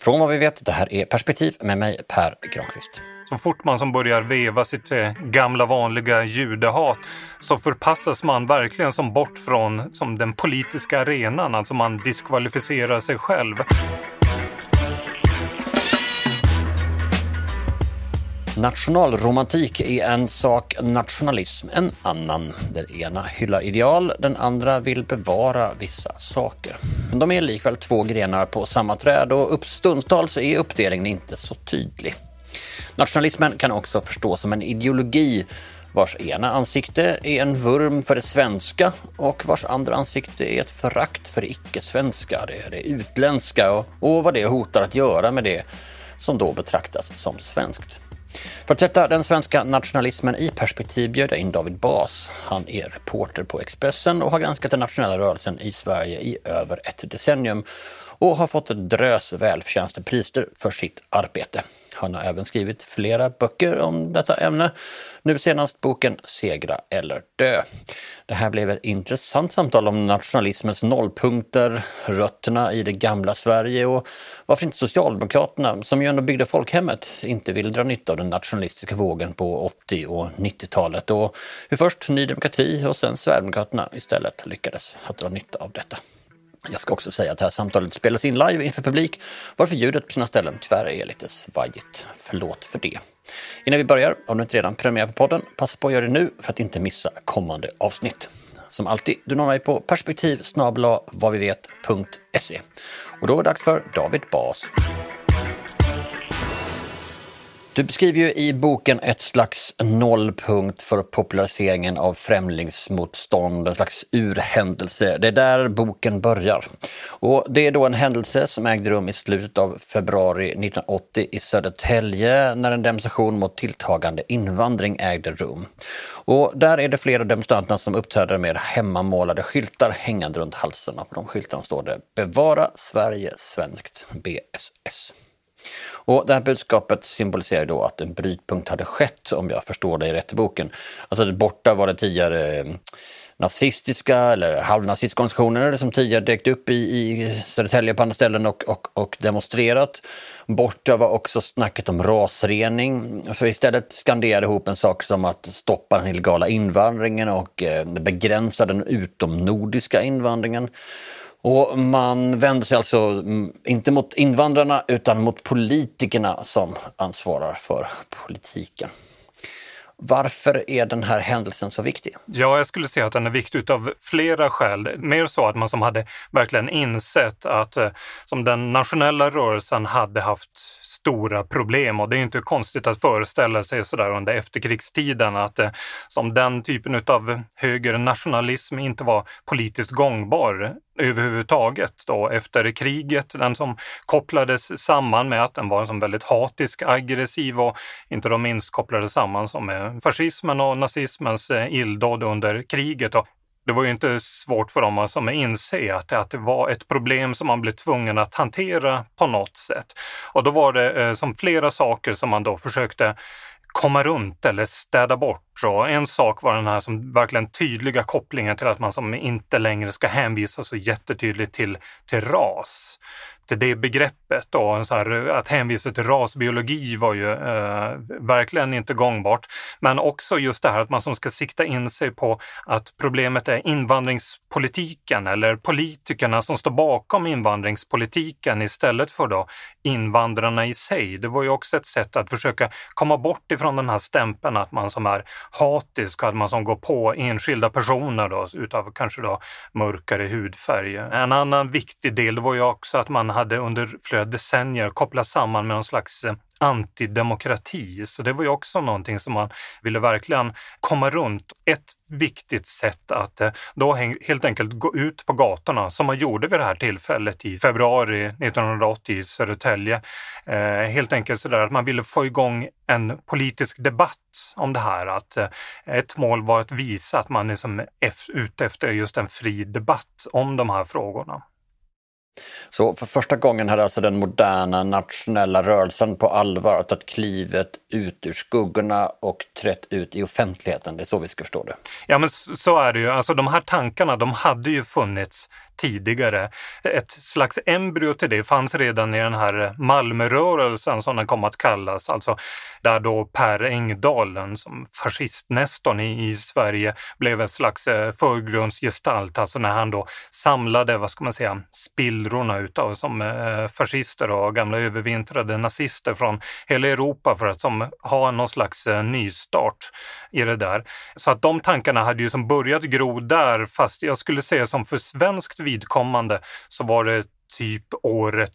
Från vad vi vet, det här är Perspektiv med mig Per Granqvist. Så fort man som börjar veva sitt eh, gamla vanliga judehat så förpassas man verkligen som bort från som den politiska arenan, alltså man diskvalificerar sig själv. Nationalromantik är en sak, nationalism en annan. Den ena hyllar ideal, den andra vill bevara vissa saker. De är likväl två grenar på samma träd och stundtals är uppdelningen inte så tydlig. Nationalismen kan också förstås som en ideologi vars ena ansikte är en vurm för det svenska och vars andra ansikte är ett förakt för det icke-svenska, det, det utländska och, och vad det hotar att göra med det som då betraktas som svenskt. För att sätta den svenska nationalismen i perspektiv bjöd jag in David Bas. Han är reporter på Expressen och har granskat den nationella rörelsen i Sverige i över ett decennium och har fått ett drös välförtjänta priser för sitt arbete. Han har även skrivit flera böcker om detta ämne. Nu senast boken Segra eller dö. Det här blev ett intressant samtal om nationalismens nollpunkter, rötterna i det gamla Sverige och varför inte Socialdemokraterna, som ju ändå byggde folkhemmet, inte vill dra nytta av den nationalistiska vågen på 80 och 90-talet och hur först Ny Demokrati och sen Sverigedemokraterna istället lyckades att dra nytta av detta. Jag ska också säga att det här samtalet spelas in live inför publik, varför ljudet på sina ställen tyvärr är lite svajigt. Förlåt för det. Innan vi börjar, om du inte redan prenumererar på podden, passa på att göra det nu för att inte missa kommande avsnitt. Som alltid, du når mig på perspektiv vadvivet.se. Och då är det dags för David Bas. Du beskriver ju i boken ett slags nollpunkt för populariseringen av främlingsmotstånd, en slags urhändelse. Det är där boken börjar. Och det är då en händelse som ägde rum i slutet av februari 1980 i Södertälje när en demonstration mot tilltagande invandring ägde rum. Och där är det flera demonstranter som uppträder med hemmamålade skyltar hängande runt halsen. Och på de skyltarna står det “Bevara Sverige svenskt BSS”. Och det här budskapet symboliserar då att en brytpunkt hade skett, om jag förstår dig rätt i boken. Alltså borta var det tidigare eh, nazistiska eller halvnazistiska organisationer som tidigare dykt upp i, i Södertälje på andra ställen och, och, och demonstrerat. Borta var också snacket om rasrening. För istället skanderade ihop en sak som att stoppa den illegala invandringen och eh, begränsa den utomnordiska invandringen. Och man vänder sig alltså mm, inte mot invandrarna utan mot politikerna som ansvarar för politiken. Varför är den här händelsen så viktig? Ja, jag skulle säga att den är viktig av flera skäl. Mer så att man som hade verkligen insett att eh, som den nationella rörelsen hade haft stora problem och det är inte konstigt att föreställa sig sådär under efterkrigstiden att eh, som den typen av högernationalism inte var politiskt gångbar överhuvudtaget då efter kriget. Den som kopplades samman med att den var som väldigt hatisk, aggressiv och inte minst kopplades samman som med fascismen och nazismens eh, illdåd under kriget. Och det var ju inte svårt för dem att inse att, att det var ett problem som man blev tvungen att hantera på något sätt. Och då var det eh, som flera saker som man då försökte komma runt eller städa bort. Och en sak var den här som verkligen tydliga kopplingen till att man som inte längre ska hänvisa så jättetydligt till, till ras till det begreppet. Och så här, att hänvisa till rasbiologi var ju eh, verkligen inte gångbart. Men också just det här att man som ska sikta in sig på att problemet är invandringspolitiken eller politikerna som står bakom invandringspolitiken istället för då invandrarna i sig. Det var ju också ett sätt att försöka komma bort ifrån den här stämpeln att man som är hatisk att man som går på enskilda personer då, utav kanske då mörkare hudfärg. En annan viktig del var ju också att man hade under flera decennier kopplat samman med någon slags eh, antidemokrati. Så det var ju också någonting som man ville verkligen komma runt. Ett viktigt sätt att eh, då helt enkelt gå ut på gatorna som man gjorde vid det här tillfället i februari 1980 i Södertälje. Eh, helt enkelt så där att man ville få igång en politisk debatt om det här. Att eh, ett mål var att visa att man är som ute efter just en fri debatt om de här frågorna. Så för första gången hade alltså den moderna nationella rörelsen på allvar tagit klivet ut ur skuggorna och trätt ut i offentligheten. Det är så vi ska förstå det. Ja, men så är det ju. Alltså de här tankarna, de hade ju funnits tidigare. Ett slags embryo till det fanns redan i den här Malmörörelsen som den kom att kallas, alltså där då Per Engdahl, som fascistnestorn i, i Sverige, blev en slags eh, förgrundsgestalt, alltså när han då samlade, vad ska man säga, spillrorna utav som eh, fascister och gamla övervintrade nazister från hela Europa för att som, ha någon slags eh, nystart i det där. Så att de tankarna hade ju som börjat gro där, fast jag skulle säga som för svenskt vidkommande så var det typ året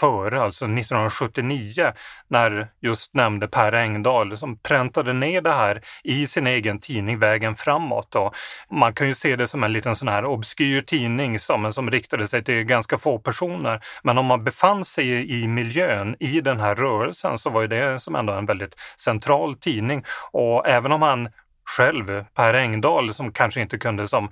före, alltså 1979, när just nämnde Per Engdahl som präntade ner det här i sin egen tidning Vägen framåt. Och man kan ju se det som en liten sån här obskyr tidning som, som riktade sig till ganska få personer. Men om man befann sig i miljön i den här rörelsen så var det som ändå en väldigt central tidning. Och även om han själv, Per Engdahl, som kanske inte kunde som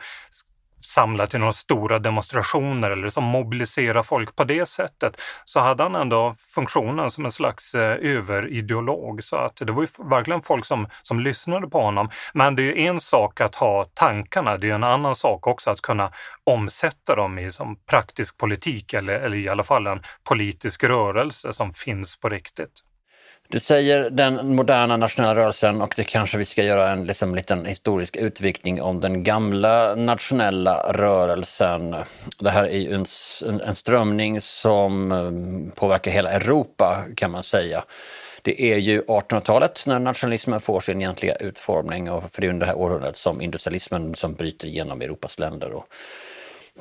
samla till några stora demonstrationer eller som mobiliserar folk på det sättet, så hade han ändå funktionen som en slags eh, överideolog. Så att det var ju verkligen folk som, som lyssnade på honom. Men det är en sak att ha tankarna, det är en annan sak också att kunna omsätta dem i som praktisk politik eller, eller i alla fall en politisk rörelse som finns på riktigt. Du säger den moderna nationella rörelsen och det kanske vi ska göra en liksom, liten historisk utvikning om den gamla nationella rörelsen. Det här är ju en, en strömning som mm, påverkar hela Europa kan man säga. Det är ju 1800-talet när nationalismen får sin egentliga utformning och för det är under det här århundradet som industrialismen som bryter igenom Europas länder. Och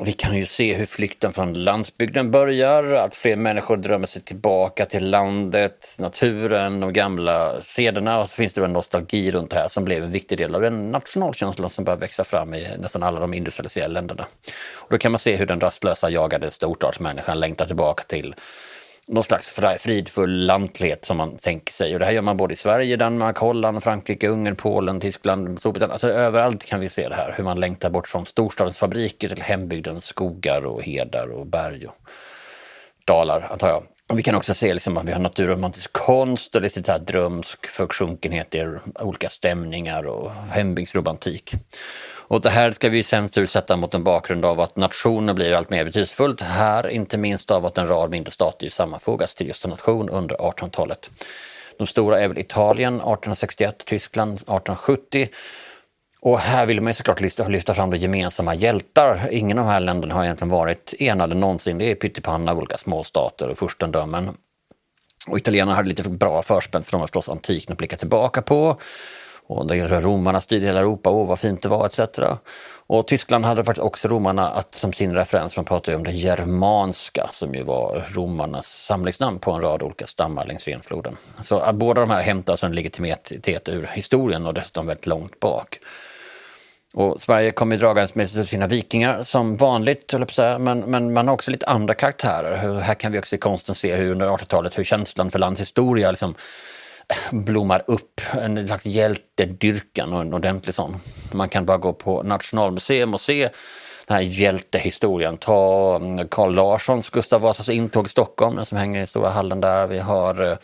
vi kan ju se hur flykten från landsbygden börjar, att fler människor drömmer sig tillbaka till landet, naturen, de gamla sederna och så finns det en nostalgi runt det här som blev en viktig del av den nationalkänslan som börjar växa fram i nästan alla de industrialiserade länderna. Och då kan man se hur den rastlösa jagade storstadsmänniskan längtar tillbaka till någon slags fridfull lantlighet som man tänker sig. Och det här gör man både i Sverige, Danmark, Holland, Frankrike, Ungern, Polen, Tyskland, Storbritannien. Alltså överallt kan vi se det här, hur man längtar bort från storstadens fabriker till hembygdens skogar och hedar och berg och dalar, antar jag. Och vi kan också se liksom att vi har naturromantisk konst och lite här drömsk försjunkenhet i olika stämningar och hembygdsromantik. Och det här ska vi sen sätta mot en bakgrund av att nationen blir allt mer betydelsefullt här, inte minst av att en rad mindre stater sammanfogas till just en nation under 1800-talet. De stora är väl Italien 1861, Tyskland 1870 och här vill man ju såklart lyfta fram de gemensamma hjältar. Ingen av de här länderna har egentligen varit enade någonsin. Det är pyttipanna av olika småstater och furstendömen. Och italienarna hade lite för bra förspänt för de har förstås antiken att blicka tillbaka på. Och där romarna styrde hela Europa, åh vad fint det var etc. Och Tyskland hade faktiskt också romarna att, som sin referens, man pratar ju om det germanska som ju var romarnas samlingsnamn på en rad olika stammar längs Renfloden. Så att båda de här hämtar alltså en legitimitet ur historien och dessutom väldigt långt bak. Och Sverige kommer dragandes med sina vikingar som vanligt, men, men man har också lite andra karaktärer. Här kan vi också i konsten se hur under 1800-talet hur känslan för lands historia liksom blommar upp. En slags hjältedyrkan och en ordentlig sån. Man kan bara gå på Nationalmuseum och se den här hjältehistorien. Ta mm, Carl Larssons Gustav Vasas intåg i Stockholm, den som hänger i stora hallen där. Vi har eh,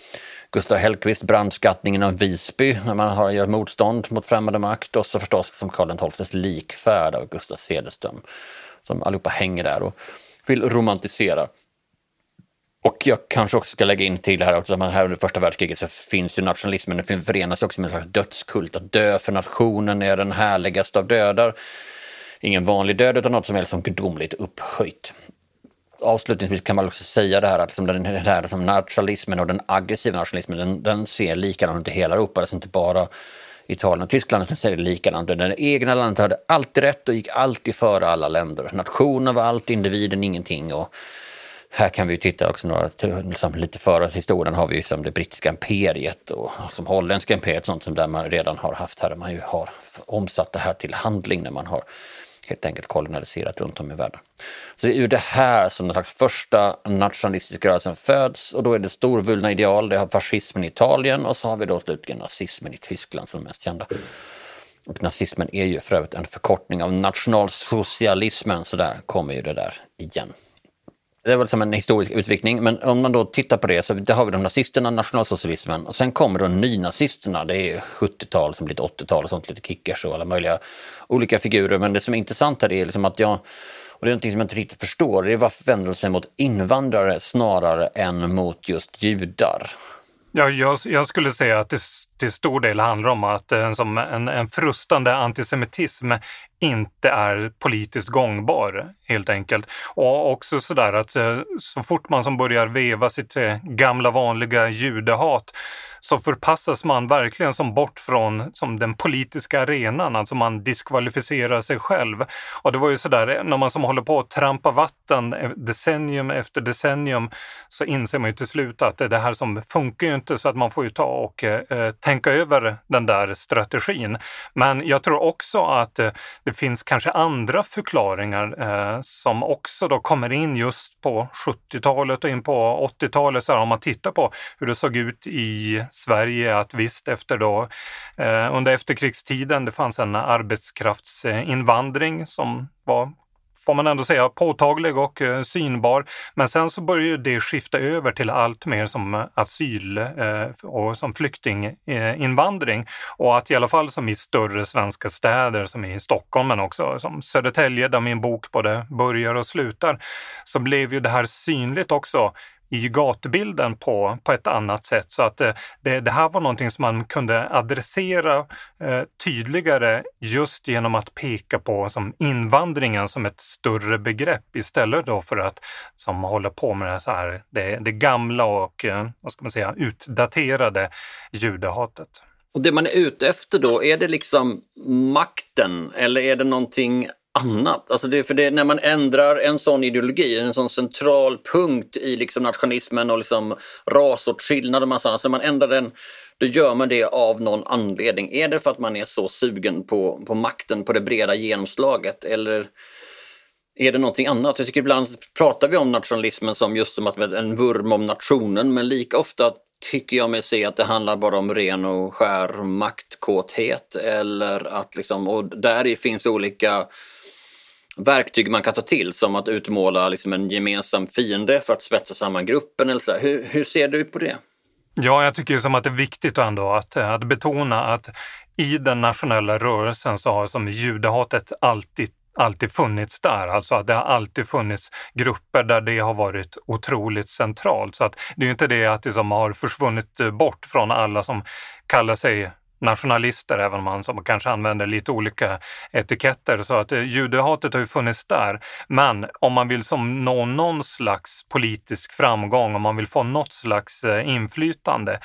Gustav Hellqvist, brandskattningen av Visby när man har, gör motstånd mot främmande makt och så förstås som Karl XIIs likfärd av Gustav Cederström som allihopa hänger där och vill romantisera. Och jag kanske också ska lägga in till här också, att här under första världskriget så finns ju nationalismen, den förenas också med en slags dödskult, att dö för nationen är den härligaste av dödar. Ingen vanlig död utan något som är som gudomligt upphöjt avslutningsvis kan man också säga det här att liksom den här liksom nationalismen och den aggressiva nationalismen den, den ser likadan ut i hela Europa, alltså inte bara Italien och Tyskland som ser likadant ut. Det egna landet hade alltid rätt och gick alltid före alla länder. Nationen var allt, individen, ingenting. Och här kan vi titta också några, liksom lite före historien har vi som det brittiska imperiet och som holländska imperiet, sånt som där man redan har haft här, man ju har omsatt det här till handling när man har helt enkelt kolonialiserat runt om i världen. Så det är ur det här som den slags första nationalistiska rörelsen föds och då är det storvulna ideal, det har fascismen i Italien och så har vi då slutligen nazismen i Tyskland som är mest kända. Och nazismen är ju för övrigt en förkortning av nationalsocialismen, så där kommer ju det där igen. Det var som en historisk utvikning, men om man då tittar på det så där har vi de nazisterna, nationalsocialismen och sen kommer då nynazisterna. Det är 70-tal som blir 80-tal och sånt, lite kickers och alla möjliga olika figurer. Men det som är intressant här är liksom att jag, och det är någonting som jag inte riktigt förstår, det är varför vänder de sig mot invandrare snarare än mot just judar? Ja, jag, jag skulle säga att det till stor del handlar om att en, som en, en frustande antisemitism inte är politiskt gångbar helt enkelt. Och också sådär att eh, så fort man som börjar veva sitt eh, gamla vanliga judehat så förpassas man verkligen som bort från som den politiska arenan, alltså man diskvalificerar sig själv. Och det var ju sådär, när man som håller på att trampa vatten e, decennium efter decennium så inser man ju till slut att det här som funkar ju inte så att man får ju ta och eh, eh, tänka över den där strategin. Men jag tror också att eh, det finns kanske andra förklaringar eh, som också då kommer in just på 70-talet och in på 80-talet. Om man tittar på hur det såg ut i Sverige att visst efter då eh, under efterkrigstiden det fanns en arbetskraftsinvandring som var får man ändå säga, påtaglig och eh, synbar. Men sen så börjar det skifta över till allt mer som eh, asyl och som flyktinginvandring. Och att i alla fall som i större svenska städer som i Stockholm men också som Södertälje där min bok både börjar och slutar, så blev ju det här synligt också i gatubilden på, på ett annat sätt. Så att eh, det, det här var någonting som man kunde adressera eh, tydligare just genom att peka på som invandringen som ett större begrepp istället då för att som hålla på med det, så här, det, det gamla och eh, vad ska man säga, utdaterade judehatet. Och det man är ute efter då, är det liksom makten eller är det någonting annat. Alltså det, för det, när man ändrar en sån ideologi, en sån central punkt i liksom nationalismen och liksom rasåtskillnad och massa alltså när man ändrar den, då gör man det av någon anledning. Är det för att man är så sugen på, på makten, på det breda genomslaget eller är det någonting annat? Jag tycker ibland pratar vi om nationalismen som just som att en vurm om nationen, men lika ofta tycker jag mig se att det handlar bara om ren och skär maktkåthet eller att liksom, och där finns olika verktyg man kan ta till som att utmåla liksom en gemensam fiende för att spetsa samman gruppen? Eller så hur, hur, ser du på det? Ja, jag tycker som att det är viktigt ändå att, eh, att betona att i den nationella rörelsen så har som judehatet alltid alltid funnits där. Alltså att det har alltid funnits grupper där det har varit otroligt centralt. Så att det är inte det att det som har försvunnit bort från alla som kallar sig nationalister, även om man som kanske använder lite olika etiketter. Så att eh, judehatet har ju funnits där. Men om man vill som nå någon slags politisk framgång, om man vill få något slags eh, inflytande,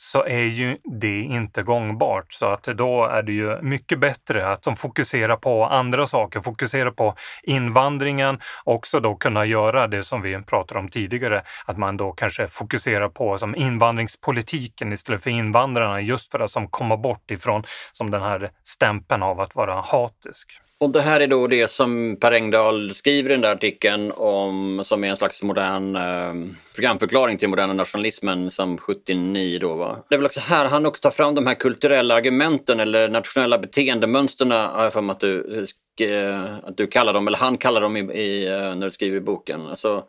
så är ju det inte gångbart. Så att då är det ju mycket bättre att de fokuserar på andra saker, fokusera på invandringen, också då kunna göra det som vi pratade om tidigare, att man då kanske fokuserar på som invandringspolitiken istället för invandrarna, just för att som komma bort ifrån som den här stämpeln av att vara hatisk. Och det här är då det som Per Engdahl skriver i den där artikeln om, som är en slags modern eh, programförklaring till moderna nationalismen som 79 då va. Det är väl också här han också tar fram de här kulturella argumenten eller nationella beteendemönsterna har jag för mig att du, eh, att du kallar dem, eller han kallar dem i, i, eh, när du skriver i boken. Alltså,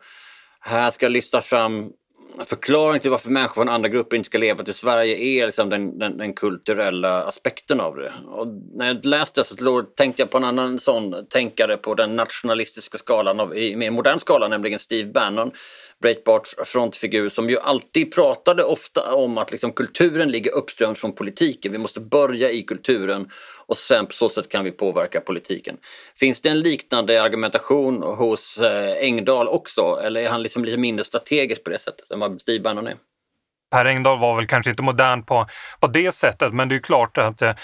här ska lyfta fram förklaring till varför människor från andra grupper inte ska leva till Sverige är liksom den, den, den kulturella aspekten av det. Och när jag läste det så tänkte jag på en annan sån tänkare på den nationalistiska skalan, av, i mer modern skala, nämligen Steve Bannon Breitbarts frontfigur som ju alltid pratade ofta om att liksom kulturen ligger uppströms från politiken. Vi måste börja i kulturen och sen på så sätt kan vi påverka politiken. Finns det en liknande argumentation hos eh, Engdahl också eller är han liksom lite mindre strategisk på det sättet vad Steve är? Per Engdahl var väl kanske inte modern på, på det sättet men det är klart att eh,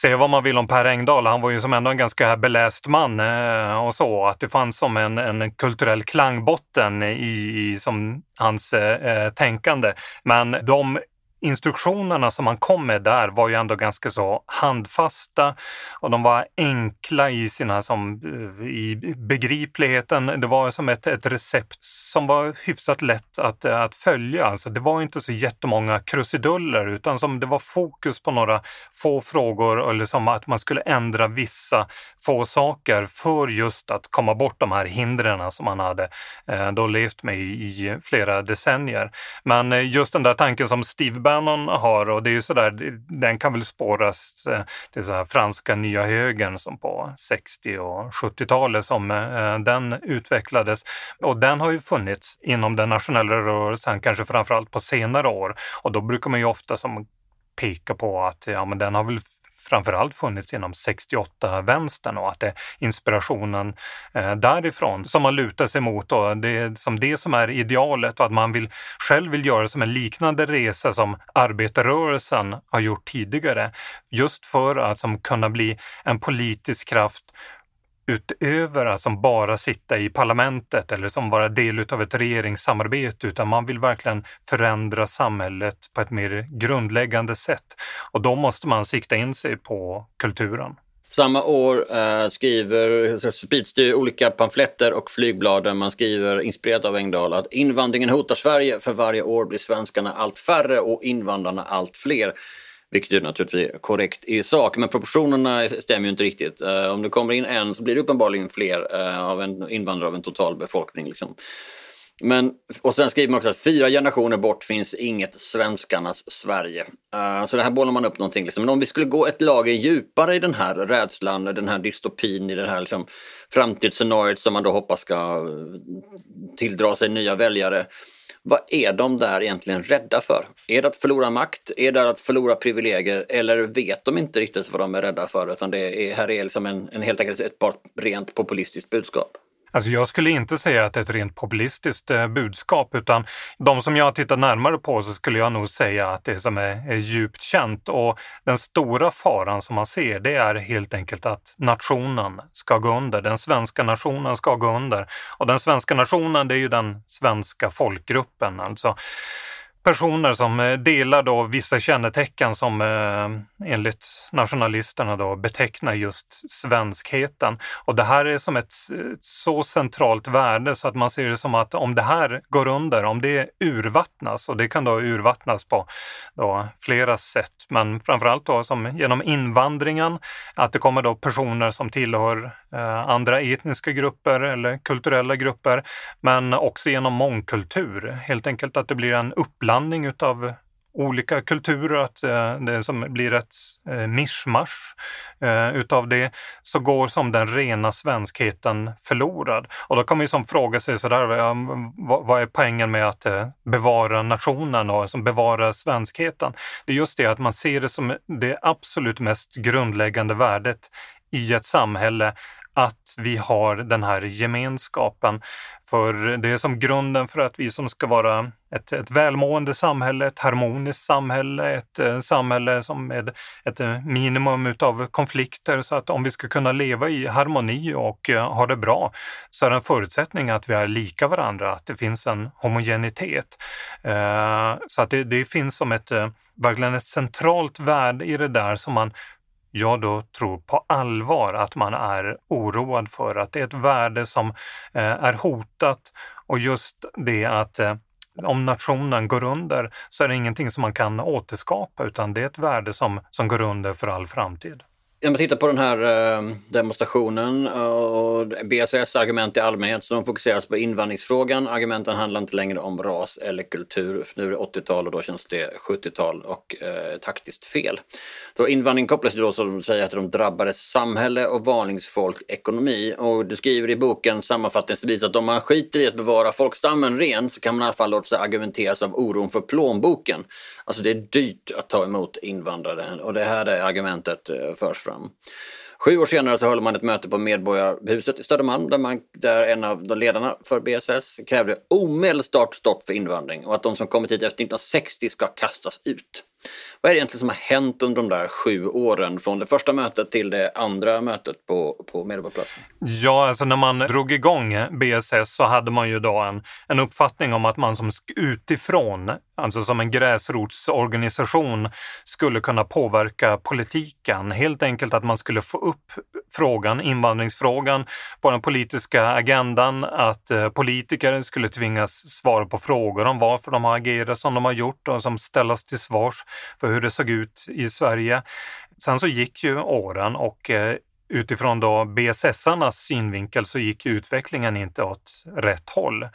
Säga vad man vill om Per Engdahl, han var ju som ändå en ganska beläst man eh, och så, att det fanns som en, en kulturell klangbotten i, i som hans eh, eh tänkande. Men de instruktionerna som han kom med där var ju ändå ganska så handfasta och de var enkla i sina som, eh, i begripligheten. Det var som ett, ett recept som var hyfsat lätt att, eh, att följa. Alltså det var inte så jättemånga krusiduller utan som det var fokus på några få frågor eller som att man skulle ändra vissa få saker för just att komma bort de här hindren som man hade eh, då levt med i flera decennier. Men eh, just den där tanken som Steve Bannon har och det är ju sådär, den kan väl spåras eh, till så här franska nya högern som på 60 och 70-talet som eh, den utvecklades. Och den har ju funnits inom den nationella rörelsen, kanske framförallt på senare år. Och då brukar man ju ofta som peka på att ja, men den har väl framförallt funnits inom 68-vänstern och att det är inspirationen eh, därifrån som man lutar sig mot och det är som det som är idealet och att man vill, själv vill göra som en liknande resa som arbetarrörelsen har gjort tidigare. Just för att som kunna bli en politisk kraft utöver att som bara sitta i parlamentet eller som vara del av ett regeringssamarbete, utan man vill verkligen förändra samhället på ett mer grundläggande sätt. Och då måste man sikta in sig på kulturen. Samma år eh, skriver, sprids det olika pamfletter och flygblad där man skriver, inspirerat av Engdahl, att invandringen hotar Sverige. För varje år blir svenskarna allt färre och invandrarna allt fler. Vilket är naturligtvis korrekt i sak, men proportionerna stämmer ju inte riktigt. Uh, om det kommer in en så blir det uppenbarligen fler uh, av en invandrare av en total befolkning. Liksom. Men, och sen skriver man också att fyra generationer bort finns inget svenskarnas Sverige. Uh, så det här bollar man upp någonting. Liksom. Men om vi skulle gå ett lager djupare i den här rädslan, den här dystopin, i det här liksom, framtidsscenariot som man då hoppas ska tilldra sig nya väljare. Vad är de där egentligen rädda för? Är det att förlora makt? Är det att förlora privilegier? Eller vet de inte riktigt vad de är rädda för? Utan det är, här är liksom en, en helt enkelt ett rent populistiskt budskap. Alltså jag skulle inte säga att det är ett rent populistiskt eh, budskap utan de som jag har tittat närmare på så skulle jag nog säga att det som är, är djupt känt och den stora faran som man ser det är helt enkelt att nationen ska gå under. Den svenska nationen ska gå under. Och den svenska nationen det är ju den svenska folkgruppen. Alltså personer som eh, delar då vissa kännetecken som eh, enligt nationalisterna då betecknar just svenskheten. Och det här är som ett, ett, så centralt värde så att man ser det som att om det här går under, om det urvattnas, och det kan då urvattnas på då flera sätt, men framförallt då som genom invandringen, att det kommer då personer som tillhör eh, andra etniska grupper eller kulturella grupper, men också genom mångkultur. Helt enkelt att det blir en uppblandning utav olika kulturer, att eh, det som blir ett eh, mischmasch eh, utav det, så går som den rena svenskheten förlorad. Och då kan man ju som fråga sig sådär, vad, är poängen med att bevara nationen och som bevara svenskheten? Det är just det att man ser det som det absolut mest grundläggande värdet i ett samhälle att vi har den här gemenskapen. För det är som grunden för att vi som ska vara ett, ett välmående samhälle, ett harmoniskt samhälle, ett ett samhälle som med ett eh, minimum utav konflikter. Så att om vi ska kunna leva i harmoni och eh, ha det bra så är det en förutsättning att vi är lika varandra, att det finns en homogenitet. Så att det, det finns som ett, verkligen ett centralt värde i det där som man jag då tror på allvar att man är oroad för att det är ett värde som eh, är hotat och just det att eh, om nationen går under så är det ingenting som man kan återskapa utan det är ett värde som, som går under för all framtid. Om man tittar på den här eh, demonstrationen eh, och BSS argument i allmänhet som fokuseras på invandringsfrågan. Argumenten handlar inte längre om ras eller kultur. Nu är det 80-tal och då känns det 70-tal och eh, taktiskt fel. Så invandring kopplas ju då som säger till de drabbades samhälle och vanlingsfolk ekonomi. Och du skriver i boken sammanfattningsvis att om man skiter i att bevara folkstammen ren så kan man i alla fall låta sig argumenteras av oron för plånboken. Alltså det är dyrt att ta emot invandrare och det här är argumentet eh, förs fram fram. Sju år senare så höll man ett möte på Medborgarhuset i Södermalm där, man, där en av de ledarna för BSS krävde omedelbart stopp för invandring och att de som kommit hit efter 1960 ska kastas ut. Vad är det egentligen som har hänt under de där sju åren från det första mötet till det andra mötet på, på Medborgarplatsen? Ja, alltså när man drog igång BSS så hade man ju då en, en uppfattning om att man som utifrån, alltså som en gräsrotsorganisation, skulle kunna påverka politiken. Helt enkelt att man skulle få upp frågan, invandringsfrågan, på den politiska agendan, att eh, politiker skulle tvingas svara på frågor om varför de har agerat som de har gjort och som ställas till svars för hur det såg ut i Sverige. Sen så gick ju åren och eh, utifrån då BSS-arnas synvinkel så gick utvecklingen inte åt rätt håll.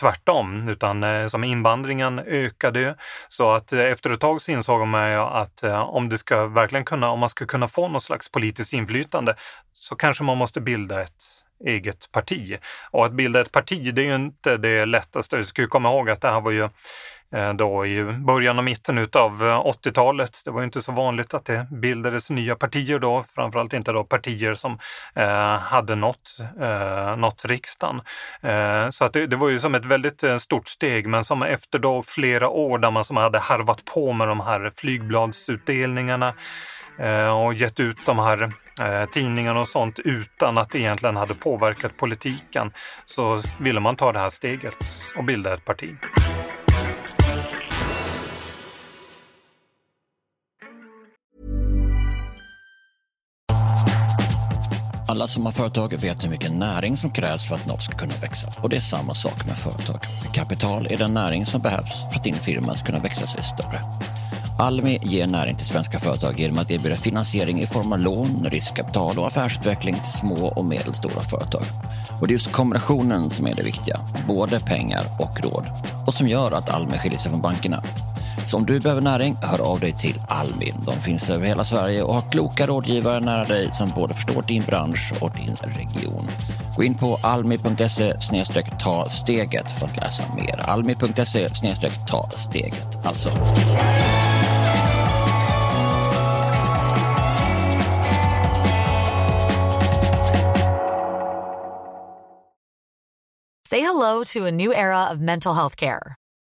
Tvärtom, utan eh, som invandringen ökade så att eh, efter ett tag så insåg man att om det ska verkligen kunna, om man ska kunna få något slags politiskt inflytande så kanske man måste bilda ett eget parti. Och att bilda ett parti, det är ju inte det lättaste. Vi ska ju komma ihåg att det här var ju Eh, då i början och mitten utav eh, 80-talet. Det var inte så vanligt att det bildades nya partier då, framförallt inte då partier som eh, hade nått, eh, nått riksdagen. Eh, så att det, det, var ju som ett väldigt eh, stort steg, men som efter då flera år där man som hade harvat på med de här flygbladsutdelningarna och gett ut de här tidningarna och sånt utan att det egentligen hade påverkat politiken så ville man ta det här steget och bilda ett parti. Alla som har företag vet hur mycket näring som krävs för att något ska kunna växa. Och det är samma sak med företag. Kapital är den näring som behövs för att din firma ska kunna växa sig större. Almi ger näring till svenska företag genom att erbjuda finansiering i form av lån, riskkapital och affärsutveckling till små och medelstora företag. Och det är just kombinationen som är det viktiga, både pengar och råd. Och som gör att Almi skiljer sig från bankerna. Så om du behöver näring, hör av dig till Almi. De finns över hela Sverige och har kloka rådgivare nära dig som både förstår din bransch och din region. Gå in på almi.se ta steget för att läsa mer. Almi.se ta steget alltså. Say hello to a new era of mental health care.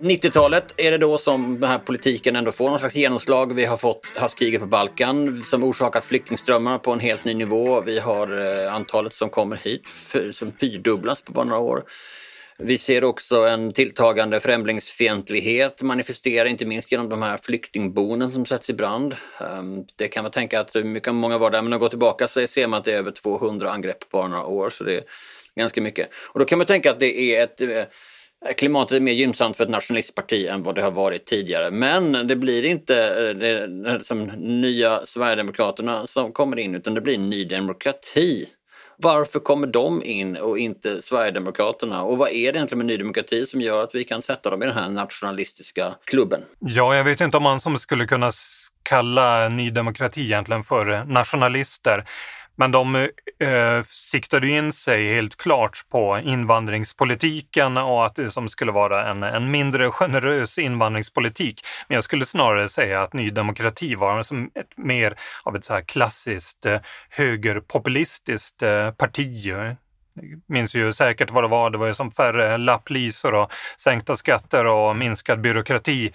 90-talet är det då som den här politiken ändå får någon slags genomslag. Vi har fått haft kriget på Balkan som orsakat flyktingströmmar på en helt ny nivå. Vi har eh, antalet som kommer hit som fyrdubblas på bara några år. Vi ser också en tilltagande främlingsfientlighet manifestera inte minst genom de här flyktingboenden som sätts i brand. Ehm, det kan man tänka att mycket många var där, men att gå tillbaka så ser man att det är över 200 angrepp på bara några år, så det är ganska mycket. Och då kan man tänka att det är ett eh, Eh, klimatet är mer gynnsamt för ett nationalistparti än vad det har varit tidigare. Men det blir inte eh, det, som nya Sverigedemokraterna som kommer in utan det blir Ny Demokrati. Varför kommer de in och inte Sverigedemokraterna? Och vad är det egentligen med Ny Demokrati som gör att vi kan sätta dem i den här nationalistiska klubben? Ja, jag vet inte om man som skulle kunna kalla Ny Demokrati egentligen för nationalister. Men de eh, siktade in sig helt klart på invandringspolitiken och att det som skulle vara en, en mindre generös invandringspolitik. Men jag skulle snarare säga att Ny Demokrati var som ett mer av ett så här klassiskt eh, högerpopulistiskt eh, parti minns ju säkert vad det var. Det var ju som färre lapplisor och sänkta skatter och minskad byråkrati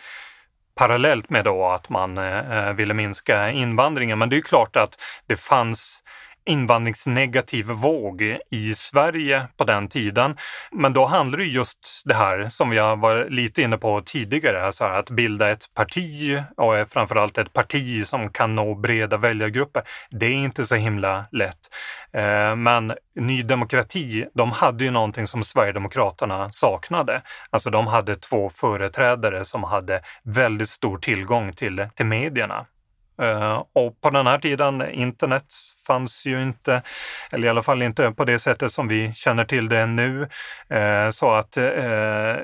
parallellt med då att man eh, eh ville minska invandringen. Men det är klart att det fanns invandringsnegativ våg i Sverige på den tiden. Men då handlar det just det här som jag var lite inne på tidigare, alltså att bilda ett parti och framförallt ett parti som kan nå breda väljargrupper. Det är inte så himla lätt. Eh, men Ny Demokrati, de hade ju någonting som Sverigedemokraterna saknade. Alltså de hade två företrädare som hade väldigt stor tillgång till, till medierna. Eh, och på den här tiden, internet fanns ju inte, eller i alla fall inte på det sättet som vi känner till det nu. Eh, så att eh,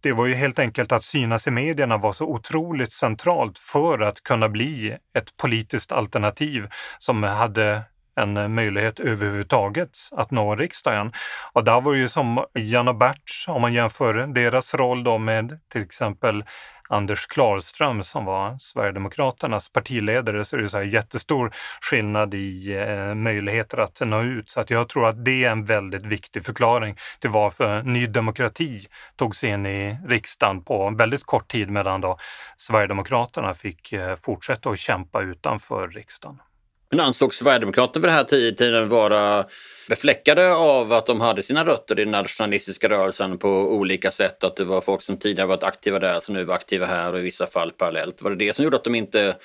det var ju helt enkelt att synas i medierna var så otroligt centralt för att kunna bli ett politiskt alternativ som hade en eh, möjlighet överhuvudtaget att nå riksdagen. Och där var det ju som Jan och Bert, om man jämför deras roll då med till exempel Anders Klarström som var Sverigedemokraternas partiledare så är det så här jättestor skillnad i eh, möjligheter att nå ut. Så att jag tror att det är en väldigt viktig förklaring till varför Ny Demokrati tog sig in i riksdagen på väldigt kort tid medan då Sverigedemokraterna fick eh, fortsätta att kämpa utanför riksdagen. Men ansågs Sverigedemokraterna vid den här tiden vara befläckade av att de hade sina rötter i den nationalistiska rörelsen på olika sätt? Att det var folk som tidigare varit aktiva där som nu var aktiva här och i vissa fall parallellt. Var det det som gjorde att de inte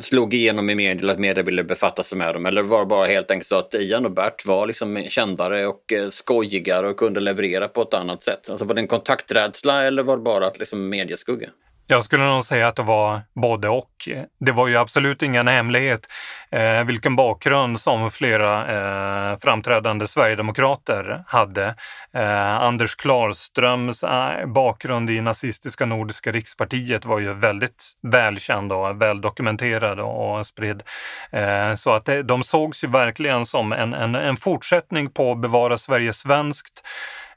slog igenom i media eller att media ville befatta sig med dem? Eller var det bara helt enkelt så att Ian och Bert var liksom kändare och eh, skojigare och kunde leverera på ett annat sätt? Alltså var det en kontakträdsla eller var det bara att liksom medieskugga? Jag skulle nog säga att det var både och. Det var ju absolut ingen hemlighet eh, vilken bakgrund som flera eh, framträdande sverigedemokrater hade. Eh, Anders Klarströms eh, bakgrund i nazistiska Nordiska rikspartiet var ju väldigt välkänd och väldokumenterad och spridd. Eh, så att det, de sågs ju verkligen som en, en, en fortsättning på Bevara Sverige svenskt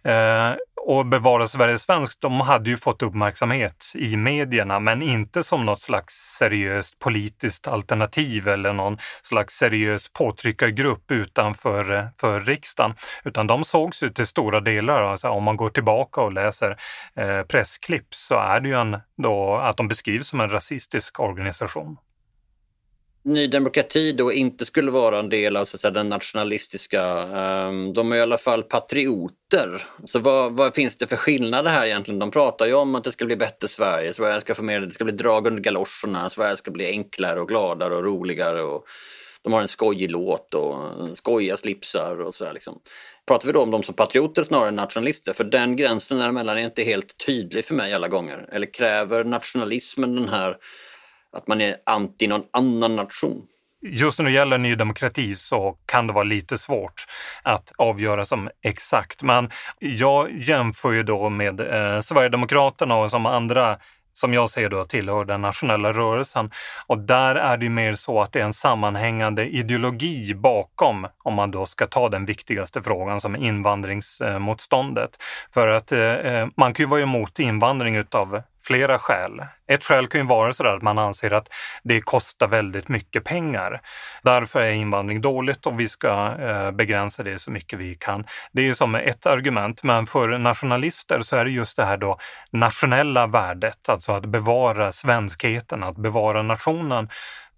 Eh, och Bevara Sverige svenskt, de hade ju fått uppmärksamhet i medierna men inte som något slags seriöst politiskt alternativ eller någon slags seriös påtryckargrupp utanför eh, för riksdagen. Utan de sågs ju till stora delar, alltså om man går tillbaka och läser eh, pressklipp så är det ju en, då, att de beskrivs som en rasistisk organisation. Ny Demokrati då inte skulle vara en del av så att säga, den nationalistiska, um, de är i alla fall patrioter. Så vad, vad, finns det för skillnader här egentligen? De pratar ju om att det ska bli bättre Sverige, Sverige ska få mer, det ska bli drag under galoscherna, Sverige ska bli enklare och gladare och roligare. Och de har en skojig låt och skojiga slipsar och sådär. Liksom. Pratar vi då om dem som patrioter snarare än nationalister? För den gränsen däremellan är inte helt tydlig för mig alla gånger. Eller kräver nationalismen den här att man är anti någon annan nation. Just när det gäller Ny Demokrati så kan det vara lite svårt att avgöra som exakt. Men jag jämför ju då med eh, Sverigedemokraterna och som andra som jag ser då tillhör den nationella rörelsen. Och där är det mer så att det är en sammanhängande ideologi bakom, om man då ska ta den viktigaste frågan som invandringsmotståndet. För att eh, eh man kan ju vara emot invandring utav flera skäl. Ett skäl kan ju vara sådär att man anser att det kostar väldigt mycket pengar. Därför är invandring dåligt och vi ska eh, begränsa det så mycket vi kan. Det är ju som ett argument, men för nationalister så är det just det här då nationella värdet, alltså att bevara svenskheten, att bevara nationen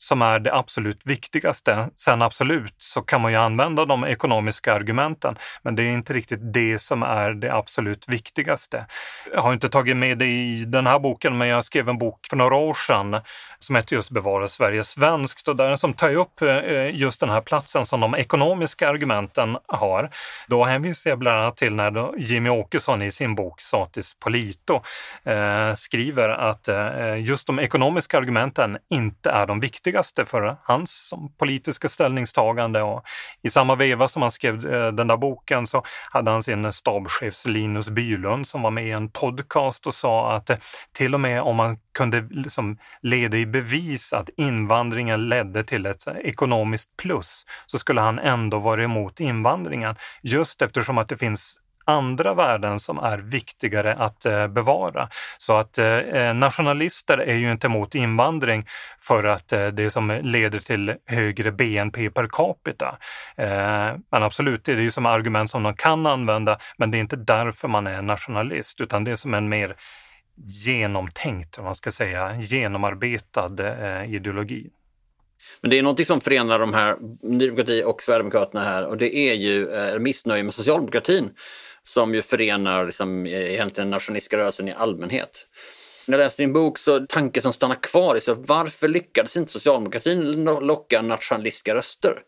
som är det absolut viktigaste. Sen absolut så kan man ju använda de ekonomiska argumenten, men det är inte riktigt det som är det absolut viktigaste. Jag har inte tagit med det i den här boken, men jag skrev en bok för några år sedan som heter just Bevara Sverige svenskt och där som tar upp eh, just den här platsen som de ekonomiska argumenten har. Då hänvisar jag bland annat till när Jimmy Åkesson i sin bok Satis Polito eh, skriver att eh, just de ekonomiska argumenten inte är de viktiga viktigaste för hans politiska ställningstagande. Och I samma veva som han skrev eh, den där boken så hade han sin stabschef Linus Bylund som var med i en podcast och sa att eh, till och med om man kunde liksom leda i bevis att invandringen ledde till ett eh, ekonomiskt plus så skulle han ändå vara emot invandringen. Just eftersom att det finns andra värden som är viktigare att eh, bevara. Så att eh, eh nationalister är ju inte emot invandring för att eh, det som leder till högre BNP per capita. Eh, men absolut, det är ju som argument som de kan använda, men det är inte därför man är nationalist, utan det är som en mer genomtänkt, om man ska säga, genomarbetad ideologi. Men det är någonting som förenar de här, Ny Demokrati och Sverigedemokraterna här och det är ju eh, missnöje med socialdemokratin som ju förenar liksom, eh, egentligen nationalistiska rörelsen i allmänhet. När jag läste din bok så tanken som stannar kvar är så varför lyckades inte socialdemokratin locka nationalistiska röster?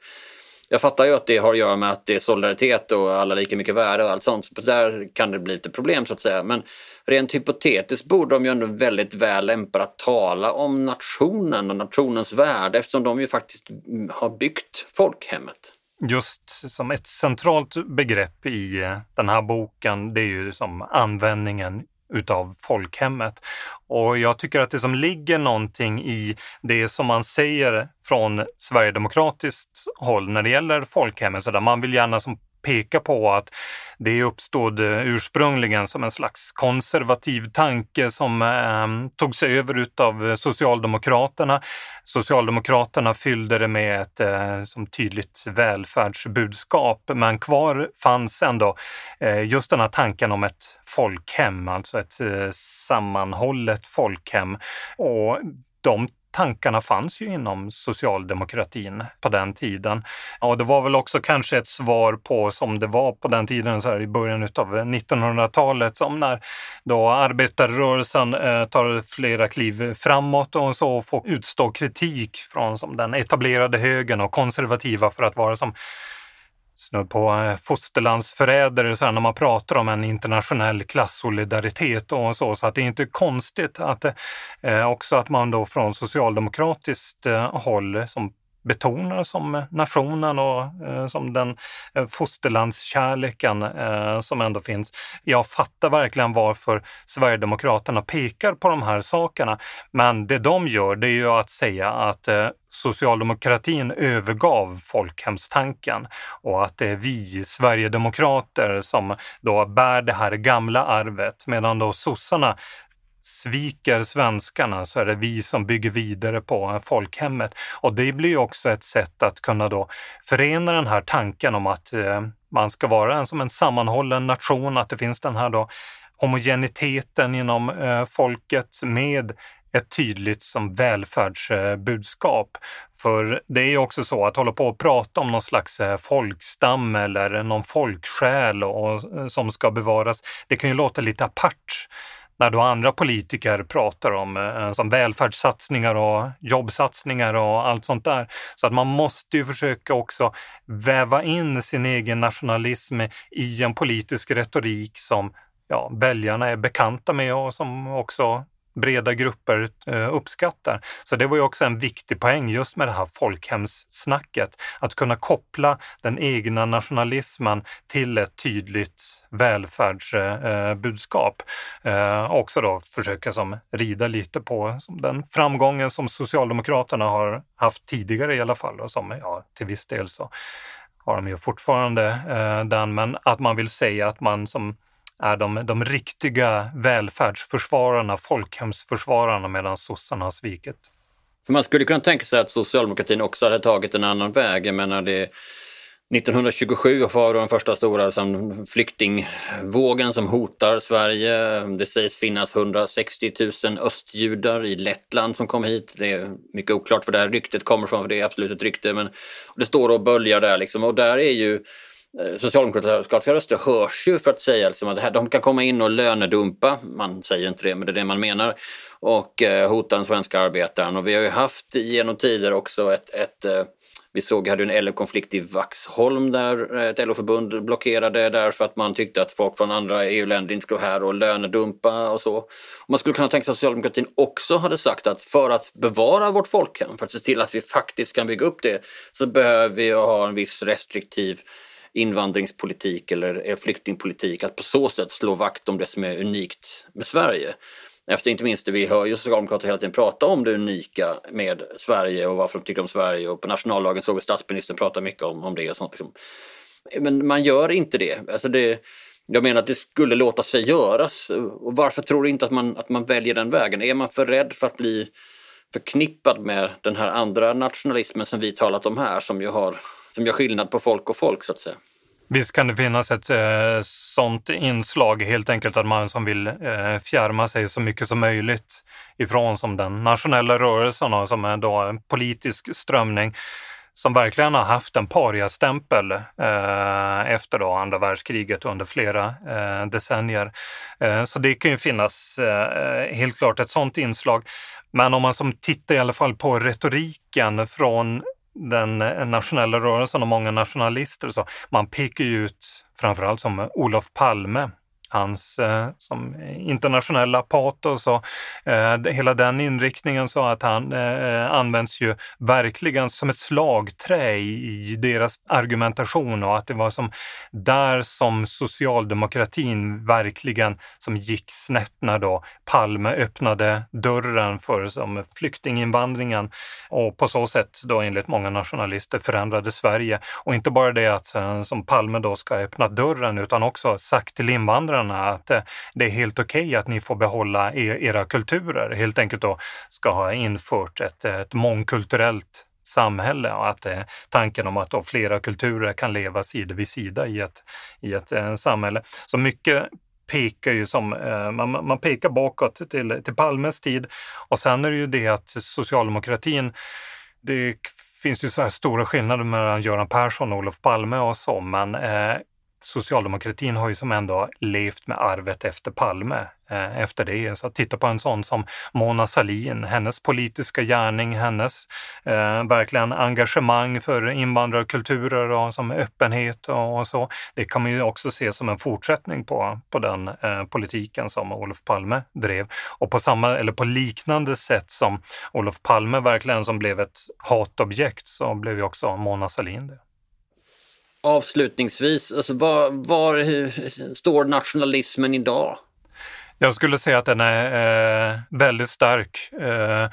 Jag fattar ju att det har att göra med att det är solidaritet och alla lika mycket värde och allt sånt. Så där kan det bli lite problem så att säga. Men rent hypotetiskt borde de ju ändå väldigt väl lämpade att tala om nationen och nationens värde eftersom de ju faktiskt har byggt folkhemmet just som ett centralt begrepp i eh, den här boken, det är ju som användningen utav folkhemmet. Och jag tycker att det som ligger någonting i det som man säger från sverigedemokratiskt håll när det gäller folkhemmet, så där man vill gärna som peka på att det uppstod eh, ursprungligen som en slags konservativ tanke som eh, tog sig över utav eh, Socialdemokraterna. Socialdemokraterna fyllde det med ett eh, som tydligt välfärdsbudskap, men kvar fanns ändå eh, just den här tanken om ett folkhem, alltså ett eh, sammanhållet folkhem. Och de tankarna fanns ju inom socialdemokratin på den tiden. Och det var väl också kanske ett svar på, som det var på den tiden, så här i början av 1900-talet, som när då arbetarrörelsen eh, tar flera kliv framåt och så får utstå kritik från som den etablerade högern och konservativa för att vara som snudd på eh, fosterlandsförrädare så här, när man pratar om en internationell klassolidaritet och så. Så att det är inte konstigt att eh, också att man då från socialdemokratiskt eh, håll som betonar som nationen och eh, som den eh, fosterlandskärleken eh, som ändå finns. Jag fattar verkligen varför Sverigedemokraterna pekar på de här sakerna. Men det de gör, det är ju att säga att eh, socialdemokratin övergav folkhemstanken och att det är vi Sverigedemokrater som då bär det här gamla arvet medan då sossarna sviker svenskarna så är det vi som bygger vidare på folkhemmet. Och det blir också ett sätt att kunna då förena den här tanken om att eh, man ska vara en, som en sammanhållen nation, att det finns den här då homogeniteten inom eh, folket med ett tydligt som välfärdsbudskap. För det är ju också så att hålla på och prata om någon slags eh, folkstam eller någon folksjäl och, som ska bevaras, det kan ju låta lite apart när då andra politiker pratar om eh, som välfärdssatsningar och jobbsatsningar och allt sånt där. Så att man måste ju försöka också väva in sin egen nationalism i en politisk retorik som ja, väljarna är bekanta med och som också breda grupper eh, uppskattar. Så det var ju också en viktig poäng just med det här folkhemssnacket. Att kunna koppla den egna nationalismen till ett tydligt välfärdsbudskap. Eh, eh, också då försöka som rida lite på den framgången som Socialdemokraterna har haft tidigare i alla fall och som ja, till viss del så har de ju fortfarande den, men att man vill säga att man som är de, de riktiga välfärdsförsvararna, folkhemsförsvararna medan sossarna har svikit. För man skulle kunna tänka sig att socialdemokratin också hade tagit en annan väg. Jag menar det 1927 var den första stora liksom, flyktingvågen som hotar Sverige. Det sägs finnas 160 000 östjudar i Lettland som kom hit. Det är mycket oklart var det här ryktet kommer ifrån, för det är absolut ett rykte. Men det står och böljar där liksom. Och där är ju Eh, socialdemokratiska röster hörs ju för att säga liksom att de kan komma in och lönedumpa, man säger inte det men det är det man menar, och eh, hota den svenska arbetaren. Och vi har ju haft genom tider också ett, ett eh, vi såg, vi hade en LO-konflikt i Vaxholm där ett LO-förbund blockerade därför att man tyckte att folk från andra EU-länder inte skulle vara här och lönedumpa och så. Man skulle kunna tänka sig att socialdemokratin också hade sagt att för att bevara vårt folkhem, för att se till att vi faktiskt kan bygga upp det, så behöver vi ha en viss restriktiv invandringspolitik eller eh, flyktingpolitik, att på så sätt slå vakt om det som är unikt med Sverige. Efter inte minst det vi hör ju Socialdemokrater hela tiden prata om det unika med Sverige och varför de tycker om Sverige och på nationaldagen såg vi statsministern prata mycket om, om det och sånt. Liksom. Men man gör inte det. Alltså det. Jag menar att det skulle låta sig göras. Och varför tror du inte att man, att man väljer den vägen? Är man för rädd för att bli förknippad med den här andra nationalismen som vi talat om här som ju har som gör skillnad på folk och folk så att säga. Visst kan det finnas ett eh, sånt inslag, helt enkelt att man som vill eh, fjärma sig så mycket som möjligt ifrån som den nationella rörelsen och som är då en politisk strömning som verkligen har haft en pariastämpel eh, efter då andra världskriget under flera eh, decennier. Eh, så det kan ju finnas eh, helt klart ett sådant inslag. Men om man som tittar i alla fall på retoriken från den eh, nationella rörelsen och många nationalister. Så man pekar ju ut framförallt som Olof Palme hans eh, som internationella patos och eh, hela den inriktningen så att han eh, eh används ju verkligen som ett slagträ i, deras argumentation och att det var som där som socialdemokratin verkligen som gick snett när då Palme öppnade dörren för som flyktinginvandringen och på så sätt då enligt många nationalister förändrade Sverige. Och inte bara det att eh, som Palme då ska öppna dörren utan också sagt till invandrarna invandrarna att eh, det är helt okej okay att ni får behålla e-, era kulturer. Helt enkelt då ska ha infört ett, ett mångkulturellt samhälle och att eh, tanken om att då flera kulturer kan leva sida vid sida i ett, i ett eh, samhälle. Så mycket pekar ju som, eh, man, man pekar bakåt till, till Palmes tid och sen är det ju det att socialdemokratin, det finns ju så här stora skillnader mellan Göran Persson och Olof Palme och så, men eh, socialdemokratin har ju som ändå levt med arvet efter Palme eh, efter det. Så att titta på en sån som Mona Sahlin, hennes politiska gärning, hennes eh, verkligen engagemang för invandrarkulturer och som öppenhet och, och, så. Det kan man ju också se som en fortsättning på, på den eh, politiken som Olof Palme drev. Och på samma, eller på liknande sätt som Olof Palme verkligen som blev ett hatobjekt så blev ju också Mona Sahlin det avslutningsvis, alltså var, var står nationalismen idag? Jag skulle säga att den är eh, väldigt stark eh,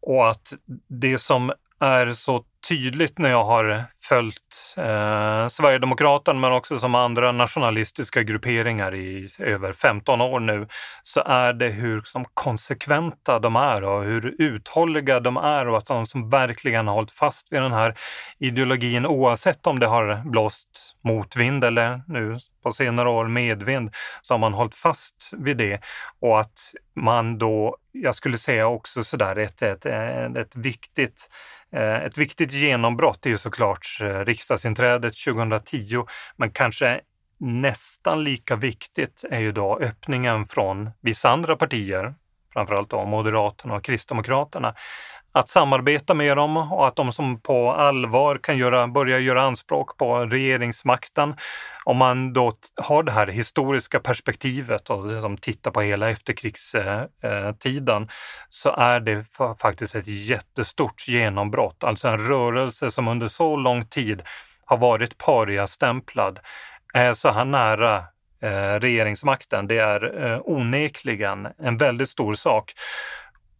och att det som är så tydligt när jag har följt eh, Sverigedemokraterna men också som andra nationalistiska grupperingar i över 15 år nu, så är det hur som konsekventa de är och hur uthålliga de är och att de som verkligen har hållit fast vid den här ideologin oavsett om det har blåst motvind eller nu på senare år medvind, så har man hållit fast vid det. Och att man då, jag skulle säga också sådär ett, ett, ett, ett viktigt eh, ett viktigt genombrott är ju såklart eh, riksdagsinträdet 2010, men kanske nästan lika viktigt är ju då öppningen från vissa andra partier, framförallt då Moderaterna och Kristdemokraterna, att samarbeta med dem och att de som på allvar kan göra, börja göra anspråk på regeringsmakten, om man då har det här historiska perspektivet och liksom tittar på hela efterkrigstiden, så är det faktiskt ett jättestort genombrott. Alltså en rörelse som under så lång tid har varit pariastämplad, är så här nära eh, regeringsmakten. Det är eh, onekligen en väldigt stor sak.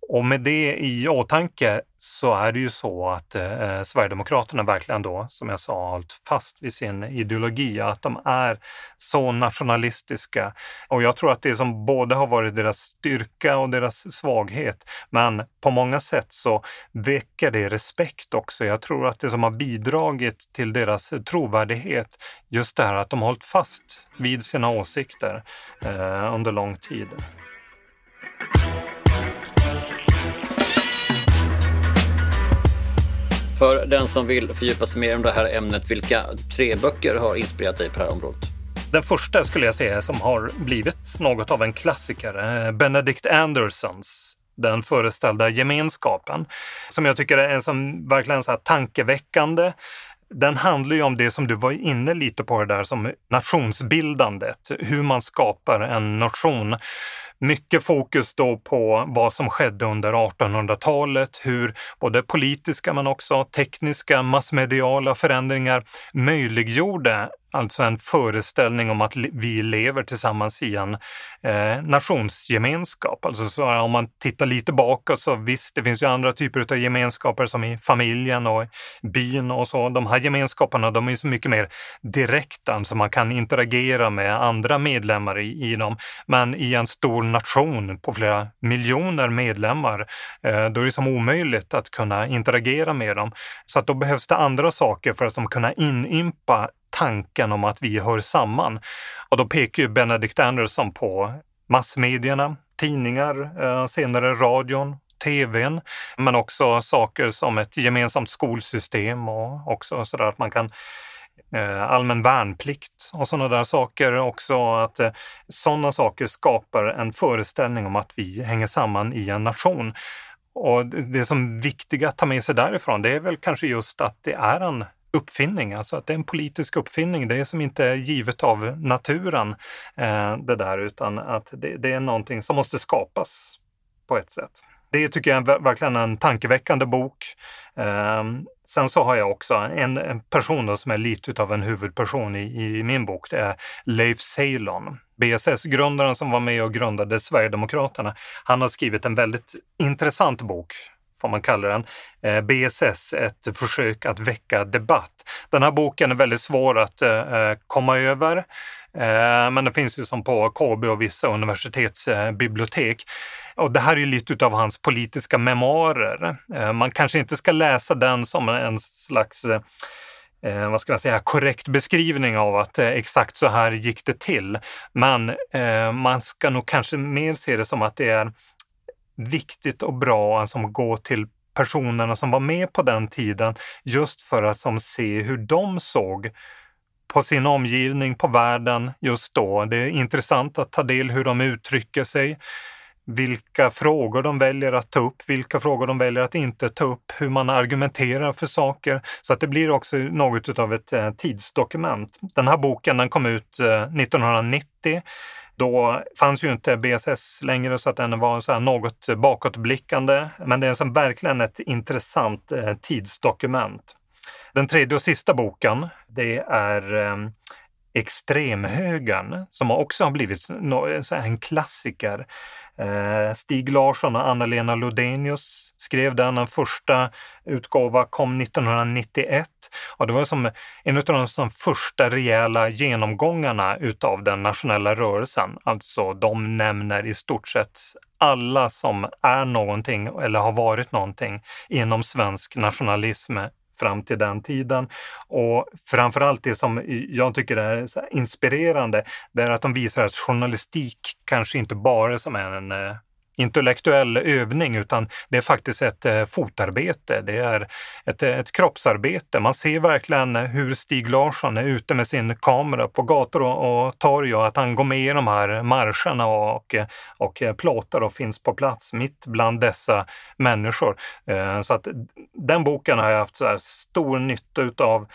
Och med det i åtanke så är det ju så att eh, eh, Sverigedemokraterna verkligen då, som jag sa, har hållit fast vid sin ideologi, att de är så nationalistiska. Och jag tror att det som både har varit deras styrka och deras svaghet, men på många sätt så väcker det respekt också. Jag tror att det som har bidragit till deras trovärdighet, just det här att de har hållit fast vid sina åsikter eh, under lång tid. För den som vill fördjupa sig mer om det här ämnet, vilka tre böcker har inspirerat dig på det här området? Den första skulle jag säga som har blivit något av en klassiker, eh, Benedict Andersons den föreställda gemenskapen, som jag tycker är en som verkligen så här tankeväckande. Den handlar ju om det som du var inne lite på det där som nationsbildandet, hur man skapar en nation. Mycket fokus då på vad som skedde under 1800-talet, hur både politiska men också tekniska, massmediala förändringar möjliggjorde alltså en föreställning om att vi lever tillsammans i en eh, nationsgemenskap. Alltså så om man tittar lite bakåt så visst, det finns ju andra typer av gemenskaper som i familjen och byn och så. De här gemenskaperna, de är så mycket mer direkta, alltså man kan interagera med andra medlemmar i, i dem. Men i en stor nation på flera miljoner medlemmar, eh, då är det som omöjligt att kunna interagera med dem. Så att då behövs det andra saker för att de kunna inympa tanken om att vi hör samman. Och då pekar ju Benedict Anderson på massmedierna, tidningar, eh, senare radion, tvn, men också saker som ett gemensamt skolsystem och också sådär att man kan eh, allmän värnplikt och sådana där saker också. Att eh, sådana saker skapar en föreställning om att vi hänger samman i en nation. Och det som är viktiga att ta med sig därifrån, det är väl kanske just att det är en uppfinning, alltså att det är en politisk uppfinning. Det är som inte är givet av naturen eh, det där, utan att det, det, är någonting som måste skapas på ett sätt. Det tycker jag är verkligen en tankeväckande bok. Eh, sen så har jag också en, en person som är lite av en huvudperson i, i min bok. Det är Leif Ceylon. BSS-grundaren som var med och grundade Sverigedemokraterna. Han har skrivit en väldigt intressant bok får man kalla den, eh, BSS, ett försök att väcka debatt. Den här boken är väldigt svår att eh, eh, komma över, men den finns ju som på KB och vissa universitetsbibliotek. Och det här är ju lite av hans politiska memoarer. Man kanske inte ska läsa den som en slags eh, vad ska man säga, korrekt beskrivning av att eh, exakt så här gick det till. Men eh, man ska nog kanske mer se det som att det är viktigt och bra att som gå till personerna som var med på den tiden just för att som se hur de såg på sin omgivning, på världen just då. Det är intressant att ta del hur de uttrycker sig, vilka frågor de väljer att ta upp, vilka frågor de väljer att inte ta upp, hur man argumenterar för saker. Så att det blir också något av ett eh, tidsdokument. Den här boken den kom ut eh, 1990 då fanns ju inte BSS längre så att den var så här något bakåtblickande. Men det är som verkligen ett intressant eh, tidsdokument. Den tredje och sista boken, det är eh, extremhögern som också har blivit en klassiker. Eh, Stig Larsson och Anna-Lena Lodenius skrev den. Den första utgåva kom 1991 och det var som en av de första rejäla genomgångarna utav den nationella rörelsen. Alltså de nämner i stort sett alla som är någonting eller har varit någonting inom svensk nationalism fram till den tiden. Och framförallt det som jag tycker är inspirerande, det är att de visar att journalistik kanske inte bara som är en eh, intellektuell övning utan det är faktiskt ett eh, fotarbete. Det är ett, eh, ett kroppsarbete. Man ser verkligen hur Stig Larsson är ute med sin kamera på gator och, och torg och att han går med i de här marscherna och, och, plåtar och finns på plats mitt bland dessa människor. Eh, så att den boken har jag haft så stor nytta utav,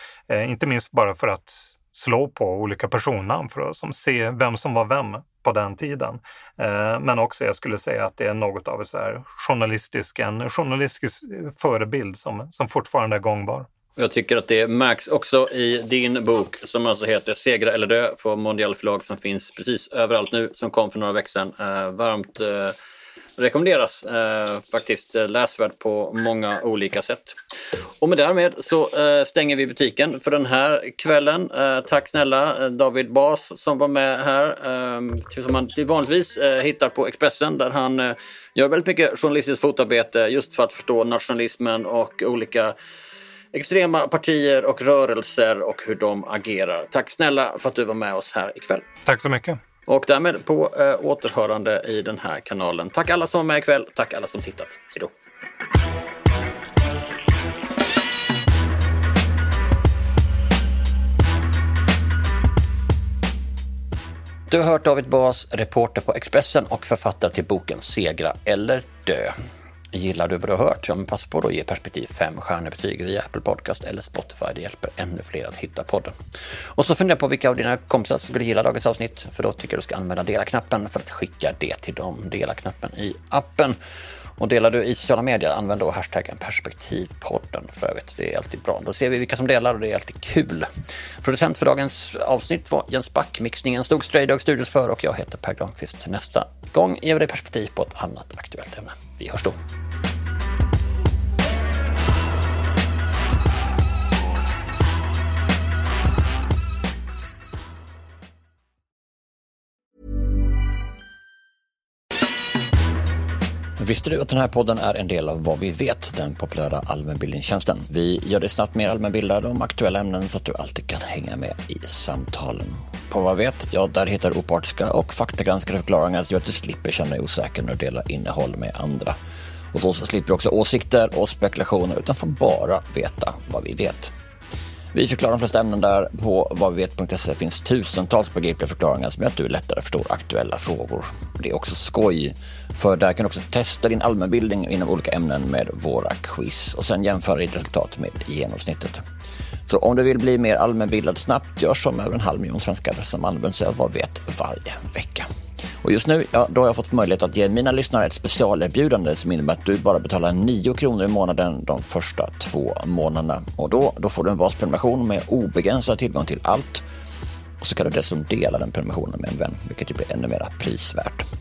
inte minst bara för att slå på olika personnamn för att som, se vem som var vem på den tiden. Eh, men också jag skulle säga att det är något av så här journalistisk, en journalistisk eh, förebild som, som fortfarande är gångbar. Jag tycker att det märks också i din bok som alltså heter Segra eller dö på Mondial förlag som finns precis överallt nu som kom för några veckor sedan. Eh, varmt eh, rekommenderas eh, faktiskt eh, läsvärd på många olika sätt. Och med därmed så eh, stänger vi butiken för den här kvällen. Eh, tack snälla eh, David Bas som var med här. Eh, som man vanligtvis eh, hittar på Expressen där han eh, gör väldigt mycket journalistiskt fotarbete just för att förstå nationalismen och olika extrema partier och rörelser och hur de agerar. Tack snälla för att du var med oss här ikväll. Tack så mycket. Och därmed på eh, återhörande i den här kanalen. Tack alla som var med ikväll. Tack alla som tittat. Hejdå! Du har hört David Bas, reporter på Expressen och författare till boken Segra eller dö. Gillar du vad du har hört? Ja, men passa på att ge Perspektiv 5 stjärnebetyg via Apple Podcast eller Spotify. Det hjälper ännu fler att hitta podden. Och så fundera på vilka av dina kompisar som skulle gilla dagens avsnitt. För då tycker jag du ska använda dela-knappen för att skicka det till dem. Dela-knappen i appen. Och delar du i sociala medier, använd då hashtaggen perspektivpodden för övrigt. Det är alltid bra. Då ser vi vilka som delar och det är alltid kul. Producent för dagens avsnitt var Jens Back. Mixningen stod Straydog Studios för och jag heter Per Granqvist. Nästa gång ger vi dig perspektiv på ett annat aktuellt ämne. Vi hörs då. Visste du att den här podden är en del av Vad vi vet, den populära allmänbildningstjänsten? Vi gör dig snabbt mer allmänbildad om aktuella ämnen så att du alltid kan hänga med i samtalen. På Vad vet, ja där hittar du opartiska och faktagranskade förklaringar så att du slipper känna dig osäker när du delar innehåll med andra. Och så slipper du också åsikter och spekulationer utan får bara veta vad vi vet. Vi förklarar de flesta ämnen där. På vadvivet.se finns tusentals begripliga förklaringar som gör att du lättare förstår aktuella frågor. Det är också skoj, för där kan du också testa din allmänbildning inom olika ämnen med våra quiz och sen jämföra ditt resultat med genomsnittet. Så om du vill bli mer allmänbildad snabbt, gör som över en halv miljon svenskar som använder sig av Vad vet varje vecka. Och just nu, ja, då har jag fått möjlighet att ge mina lyssnare ett specialerbjudande som innebär att du bara betalar 9 kronor i månaden de första två månaderna. Och då, då får du en basprenumeration med obegränsad tillgång till allt. Och så kan du dessutom dela den prenumerationen med en vän, vilket ju blir ännu mer prisvärt.